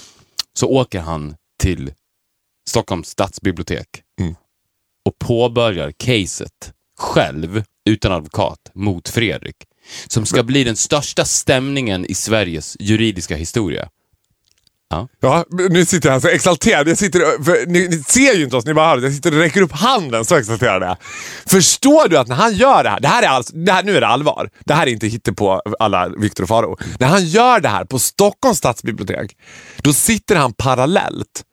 så åker han till Stockholms stadsbibliotek Mm. och påbörjar caset själv, utan advokat, mot Fredrik. Som ska bli den största stämningen i Sveriges juridiska historia. Ja, nu sitter jag så exalterad. Jag sitter, för, ni, ni ser ju inte oss, ni bara hör. Jag sitter och räcker upp handen, så exalterad är jag. Förstår du att när han gör det här, det här är alltså, det här, nu är det allvar. Det här är inte hittepå alla Viktor och Faro. När han gör det här på Stockholms stadsbibliotek, då sitter han parallellt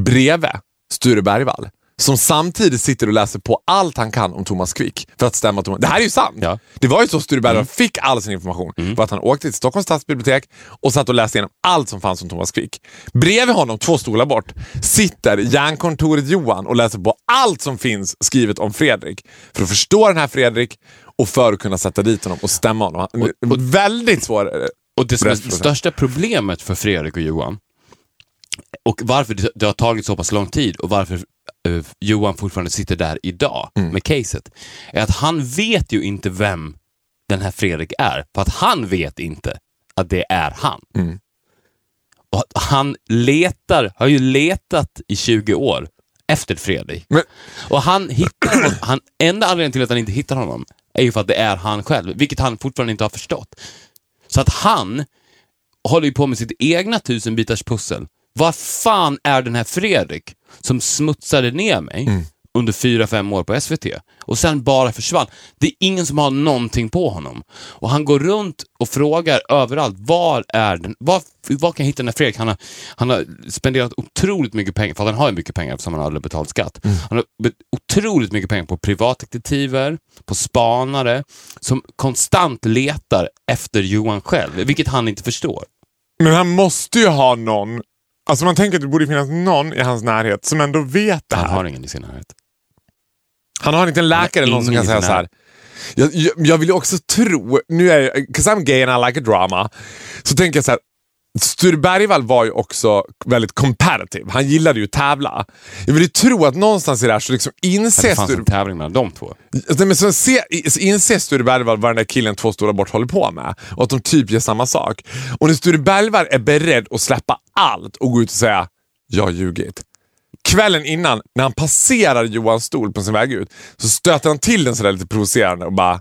bredvid Sture Bergvall. Som samtidigt sitter och läser på allt han kan om Thomas Quick. För att stämma Thomas. Det här är ju sant. Ja. Det var ju så Sture Bergvall fick all sin information. var att han åkte till Stockholms stadsbibliotek och satt och läste igenom allt som fanns om Thomas Quick. Bredvid honom, två stolar bort, sitter järnkontoret Johan och läser på allt som finns skrivet om Fredrik. För att förstå den här Fredrik och för att kunna sätta dit honom och stämma honom. Han- väldigt svår eh, Och det som är det största problemet för Fredrik och Johan, och varför det har tagit så pass lång tid och varför eh, Johan fortfarande sitter där idag med caset, är att han vet ju inte vem den här Fredrik är. För att han vet inte att det är han. Och att han letar, har ju letat i 20 år efter Fredrik. Men- Och han hittar han, enda anledningen till att han inte hittar honom är ju för att det är han själv, vilket han fortfarande inte har förstått. Så att han håller ju på med sitt egna tusenbitars pussel. Vad fan är den här Fredrik som smutsade ner mig Mm. under fyra, fem år på SVT och sen bara försvann? Det är ingen som har någonting på honom. Och han går runt och frågar överallt, var är den? Var, var kan jag hitta den här Fredrik? Han har, han har spenderat otroligt mycket pengar, för han har ju mycket pengar eftersom han aldrig betalt skatt. Mm. Han har otroligt mycket pengar på privatdetektiver, på spanare, som konstant letar efter Johan själv, vilket han inte förstår. Men han måste ju ha någon. Alltså man tänker att det borde finnas någon i hans närhet som ändå vet det här. Han har ingen i sin närhet. Han har inte en läkare eller någon som kan säga så här. Jag, jag, jag vill ju också tro, nu är jag, 'cause I'm gay and I like a drama, så tänker jag så här. Sture Bergvall var ju också väldigt competitive. Han gillade ju att tävla. Jag vill ju tro att någonstans i det här så liksom inser det fanns Sture, en tävling mellan de två. Nej, men så se, inser Sture Bergvall vad den där killen två stora bort håller på med och att de typ gör samma sak. Och när Sture Bergvall är beredd att släppa allt och gå ut och säga “jag har ljugit”. Kvällen innan, när han passerar Johans stol på sin väg ut, så stöter han till den sådär lite provocerande och bara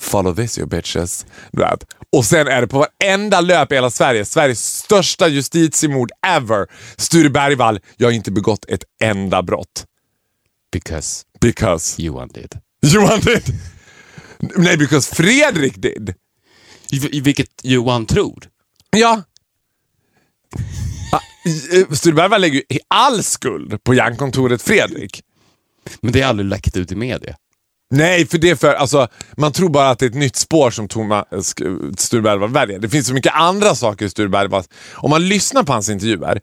“follow this you bitches”. Vet. Och sen är det på varenda löp i hela Sverige, Sveriges största justitiemord ever. Sture Bergvall, jag har inte begått ett enda brott. Because Because Johan did. Johan did. Nej, because Fredrik did. I, vilket Johan tror. Ja. Ah, eh, Sture Bergvall lägger ju all skuld på järnkontoret Fredrik. Men det är aldrig läckt ut i media. Nej, för det är för, alltså, man tror bara att det är ett nytt spår som Thomas Sture Bergvall väljer. Det finns så mycket andra saker i Sture Bergvall. Om man lyssnar på hans intervjuer,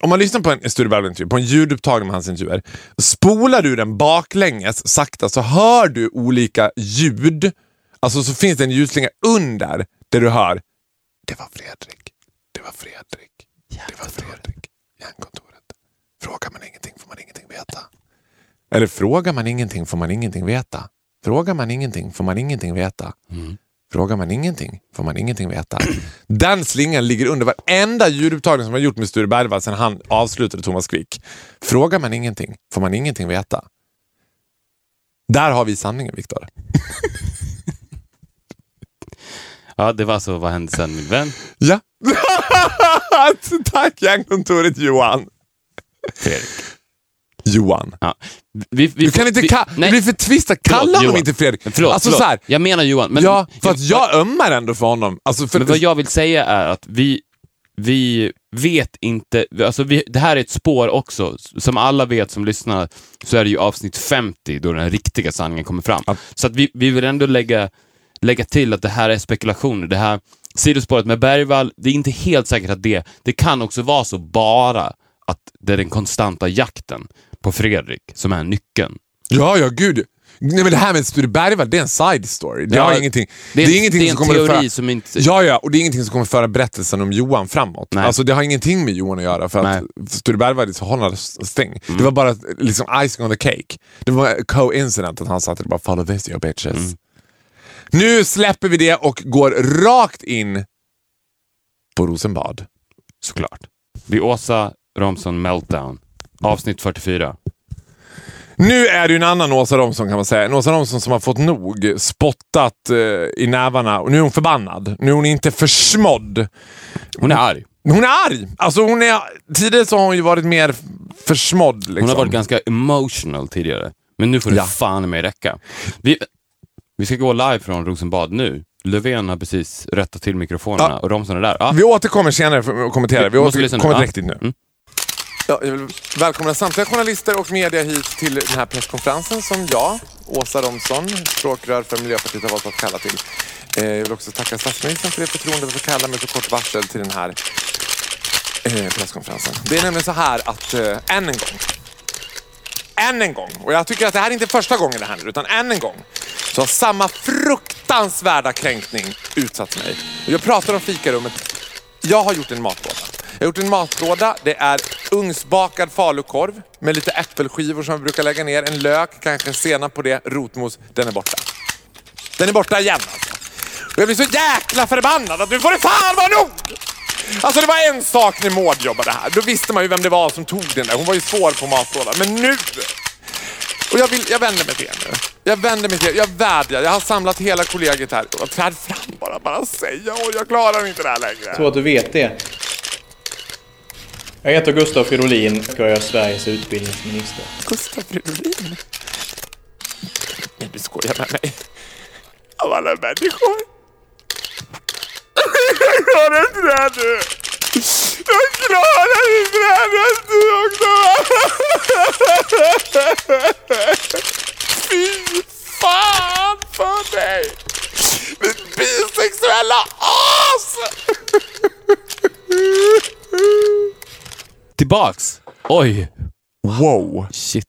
om man lyssnar på en Sture Bergvall-intervju, på en ljudupptagning med hans intervjuer, spolar du den baklänges sakta så hör du olika ljud. Alltså så finns det en ljudslinga under där du hör Det var Fredrik. Det var Fredrik. Det var Fredrik. Järnkontoret. Frågar man ingenting får man ingenting veta. Eller frågar man ingenting får man ingenting veta. Frågar man ingenting får man ingenting veta. Frågar man ingenting får man ingenting veta. [clears throat] Den slingan ligger under varenda ljudupptagning som har gjort med Sture Bergvall sedan han avslutade Thomas Quick. Frågar man ingenting får man ingenting veta. Där har vi sanningen, Viktor. [laughs] Ja, det var så vad hände sen min vän Ja. [laughs] Tack järnkontoret Johan. Fredrik. Johan. Ja. Vi, vi Du kan inte vi- ka- det blir för tvistat. Kalla honom inte Fredrik. Förlåt, alltså, förlåt. Så här, Jag menar Johan. Men, ja, för att jag ömmar ändå för honom. Alltså, för, Men vad jag vill säga är att vi, vi vet inte, alltså vi, det här är ett spår också, som alla vet som lyssnar, så är det ju avsnitt 50 då den riktiga sanningen kommer fram. Så att vi, vi vill ändå lägga, lägga till att det här är spekulationer. Det här sidospåret med Bergvall, det är inte helt säkert att det, det kan också vara så bara att det är den konstanta jakten på Fredrik som är nyckeln. Ja, ja, gud. Nej, men det här med Sture Bergvall, det är en side story. Det, Ja, har ingenting, det är en- ingenting det är en som kommer föra, som inte- Ja, ja, och det är ingenting som kommer föra berättelsen om Johan framåt. Nej. Alltså, det har ingenting med Johan att göra för att Sture Bergvall är så hållande stäng. Mm. Det var bara liksom icing on the cake. Det var co-incident att han satt och bara “follow this you bitches”. Mm. Nu släpper vi det och går rakt in på Rosenbad. Såklart. Vid Åsa Romson Meltdown, avsnitt 44. Nu är det ju en annan Åsa Romson kan man säga. En Åsa Romson som har fått nog, spottat eh, i nävarna och nu är hon förbannad. Nu är hon inte försmådd. Hon är arg. Hon är arg! Alltså hon är, tidigare så har hon ju varit mer försmådd. Liksom. Hon har varit ganska emotional tidigare. Men nu får det Ja. fan i mig räcka. Vi, vi ska gå live från Rosenbad nu. Löfven har precis rättat till mikrofonerna Ja. och Romson är där. Ja. Vi återkommer senare för att kommentera. Vi nu. återkommer direkt in nu. Mm. Ja, jag vill välkomna samtliga journalister och media hit till den här presskonferensen som jag, Åsa Romson, språkrör för Miljöpartiet har valt att kalla till. Eh, jag vill också tacka statsministern för det förtroendet att få kalla med så kort varsel till den här eh, presskonferensen. Det är nämligen så här att eh, än en gång, än en gång, och jag tycker att det här är inte första gången det händer, utan än en gång, så har samma fruktansvärda kränkning utsatt mig. Jag pratar om fikarummet. Jag har gjort en matbåt. Jag har gjort en matlåda. Det är ugnsbakad falukorv med lite äppelskivor som jag brukar lägga ner. En lök, kanske senap på det, rotmos. Den är borta. Den är borta igen alltså. Och jag blir så jäkla förbannad att nu får det fan vara nog! Alltså det var en sak när Maud jobbade här. Då visste man ju vem det var som tog den där. Hon var ju svår på matlådan. Men nu! Och jag, vill, jag vänder mig till er nu. Jag vänder mig till er. Jag vädjar. Jag har samlat hela kollegiet här. Träd fram bara. Bara säga. Och jag klarar inte det här längre. Jag tror att du vet det. Jag heter Gustav Fridolin och jag är Sveriges utbildningsminister. Gustav Fridolin? Nej, du skojar med mig. Av alla människor. Jag klarar inte det här nu. Jag klarar inte det här nu också. Fy fan för dig. Mitt bisexuella as! Tillbaks! Oj! Wow. Shit.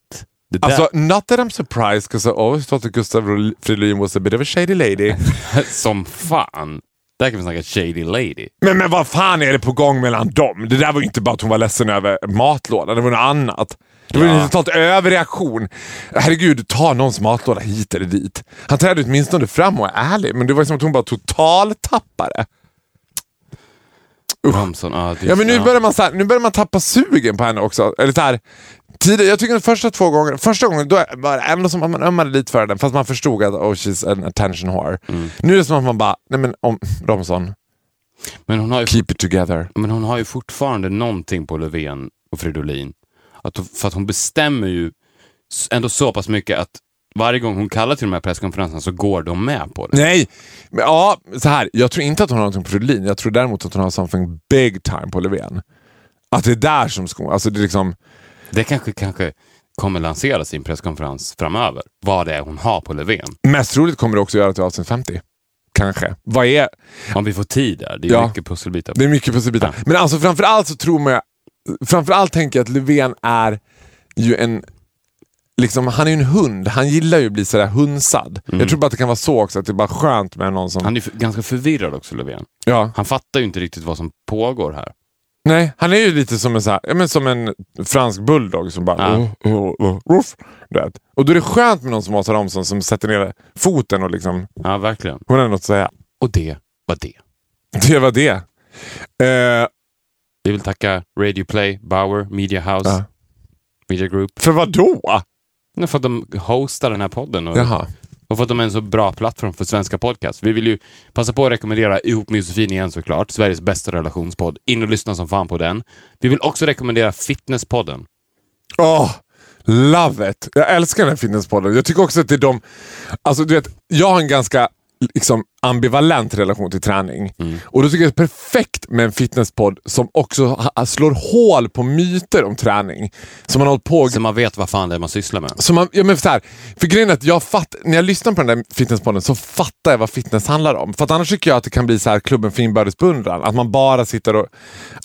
Det där, Alltså, not that I'm surprised because I always thought that Gustav Fridolin was a bit of a shady lady. [laughs] som fan. Där kan vi snacka shady lady. Men, men vad fan är det på gång mellan dem? Det där var ju inte bara att hon var ledsen över matlådan, det var något annat. Det var Ja. en totalt överreaktion. Herregud, ta någons matlåda hit eller dit. Han trädde åtminstone fram och är ärlig, men det var som att hon bara total tappade. Ja. det- Ja, men nu ja. börjar man, så här, nu börjar man tappa sugen på henne också. Eller så här, tidigare, jag tycker de första två gångerna, första gången då var det ändå som att man ömmade lite för den, fast man förstod att oh, she's an attention whore. Mm. Nu är det som att man bara, nej men om, Romson, Men hon har ju keep it together. Men hon har ju fortfarande någonting på Löfven och Fridolin. Att, för att hon bestämmer ju ändå så pass mycket att varje gång hon kallar till de här presskonferenserna så går de med på det. Nej, men, ja, så här. Jag tror inte att hon har någonting på Fridolin. Jag tror däremot att hon har something big time på Löfven. Att det är där som skon... Alltså det är liksom... Det kanske, kanske kommer lanseras i en presskonferens framöver. Vad det är hon har på Löfven. Mest troligt kommer det också göra till avsnitt 50. Kanske. Vad är... Om vi får tid där. Det är Ja. mycket pusselbitar. Det är mycket pusselbitar. Men alltså framförallt så tror man... Framförallt tänker jag att Löfven är ju en... Liksom, han är ju en hund. Han gillar ju att bli sådär hunsad. Jag tror bara att det kan vara så också, att det är bara skönt med någon som... Han är ju ganska förvirrad också, Löfven. ja. Han fattar ju inte riktigt vad som pågår här. Nej, han är ju lite som en, så här, ja, men som en fransk bulldog som bara... Ja. Oh, oh, oh. Och då är det skönt med någon som Åsa Romson som sätter ner foten och liksom... Ja, verkligen. Hon har något att säga. Och det var det. [laughs] Det var det. Eh, Vi vill tacka Radio Play, Bauer, Media House, Ja. Media Group. för vad då? Nej, För att de hostar den här podden och, Jaha. och för att de är en så bra plattform för svenska podcast. Vi vill ju passa på att rekommendera Ihop med Josefin igen såklart, Sveriges bästa relationspodd. In och lyssna som fan på den. Vi vill också rekommendera Fitnesspodden. Åh, love it. Jag älskar den här fitnesspodden. Jag tycker också att det är de... Alltså, du vet, jag har en ganska liksom, ambivalent relation till träning. Och då tycker jag det är perfekt med en fitnesspodd som också slår hål på myter om träning. Som man har hållit på Så man vet vad fan det är man sysslar med. Så man, ja, men så här, för grejen är att jag fatt, när jag lyssnar på den där fitnesspodden så fattar jag vad fitness handlar om. För att annars tycker jag att det kan bli så här klubben för inbördes beundran. Att man bara sitter och...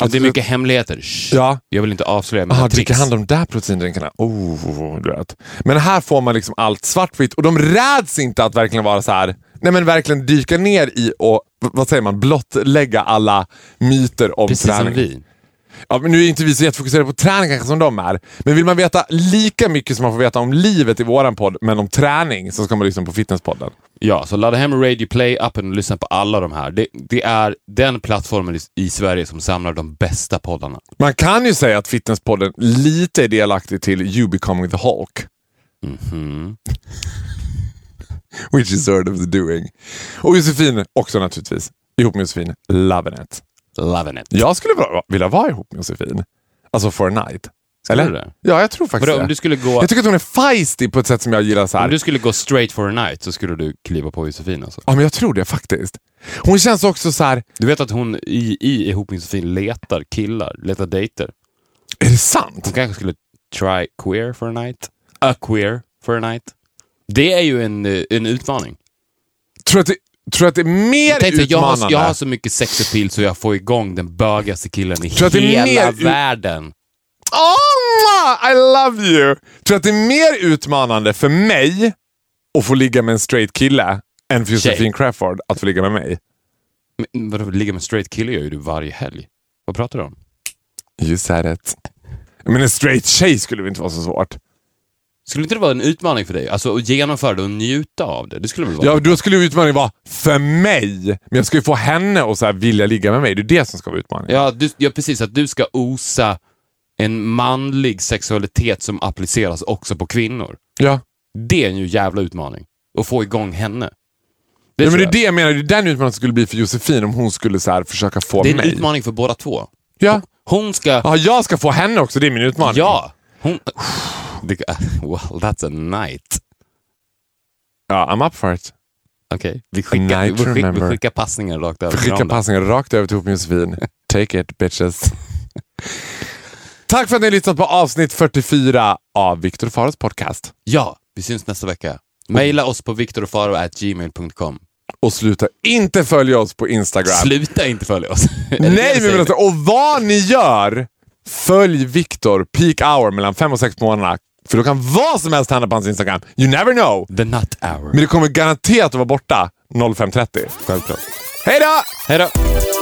Och det är mycket hemligheter. Shh. Ja. Jag vill inte avslöja mina Aha, tricks. dricka hand om de där proteindrinkarna. Oh, du vet. Men här får man liksom allt svartvitt och de räds inte att verkligen vara så här. Nej men verkligen dyka ner i och vad säger man, blottlägga alla myter om Precis träning. som vi. Ja, men nu är inte vi så jättefokuserade på träning kanske som de är. Men vill man veta lika mycket som man får veta om livet i våran podd, men om träning, så ska man lyssna på Fitnesspodden. Ja, så ladda hem Radio Play-appen och lyssna på alla de här. Det, det är den plattformen i, Sverige som samlar de bästa poddarna. Man kan ju säga att Fitnesspodden lite är delaktig till You Becoming the Hulk. Mhm. [laughs] Which is sort of the doing. Och Josefin också naturligtvis. Ihop med Josefin, loving it. Loving it. Jag skulle vilja vara ihop med Josefin. Alltså for a night. Skulle Eller? du det? Ja, jag tror faktiskt Vadå, det. om du skulle gå... Jag tycker att hon är feisty på ett sätt som jag gillar. så här. Om du skulle gå straight for a night så skulle du kliva på Josefin alltså. Ja, men jag tror det faktiskt. Hon känns också så här. Du vet att hon i, i Ihop med Josefin letar killar, letar dejter. är det sant? Hon kanske skulle try queer for a night. A queer for a night. Det är ju en, eh, en utmaning. Tror att det, tror att det är mer dig, jag, utmanande? har, jag har så mycket sex appeal så jag får igång den bögigaste killen i hela världen. Oh, I love you! Tror att det är mer utmanande för mig att få ligga med en straight kille än för Josefin. Crawford att få ligga med mig. Men vadå, ligga med en straight kille gör ju du varje helg. Vad pratar du om? You said it. Men en straight tjej skulle väl inte vara så svårt? Skulle inte det vara en utmaning för dig? Alltså att genomföra det och njuta av det? Det skulle väl vara... Ja, då skulle utmaningen vara för mig. Men jag ska ju få henne att så här vilja ligga med mig. Det är det som ska vara utmaningen. Ja, du, ja, precis. Att du ska osa en manlig sexualitet som appliceras också på kvinnor. Ja. Det är en ju jävla utmaning. Att få igång henne. Det, ja, men det är det jag menar. Det är den utmaningen skulle bli för Josefin om hon skulle så här försöka få det är en mig. utmaning för båda två. Ja. Hon ska... ja, jag ska få henne också. Det är min utmaning. Ja! Hon... [laughs] Well, that's a night. Ja, I'm up for it. Okej, vi, skickar, vi, to skickar, vi skickar passningar rakt över För skicka till varandra. passningen rakt över till Josefin. [laughs] Take it bitches. Tack för att ni har lyssnat på avsnitt 44 av Viktor Faros podcast. Ja, vi syns nästa vecka. Maila oss på viktorofaro.gmail.com. Och sluta inte följa oss på Instagram. Sluta inte följa oss. [laughs] Nej, men alltså, och vad ni gör, följ Viktor peak hour mellan 5 och 6 på morgnarna. För då kan vad som helst hända på hans Instagram. You never know. The Nut Hour. Men det kommer garanterat att vara borta 05.30. Självklart. Hej då! Hej då!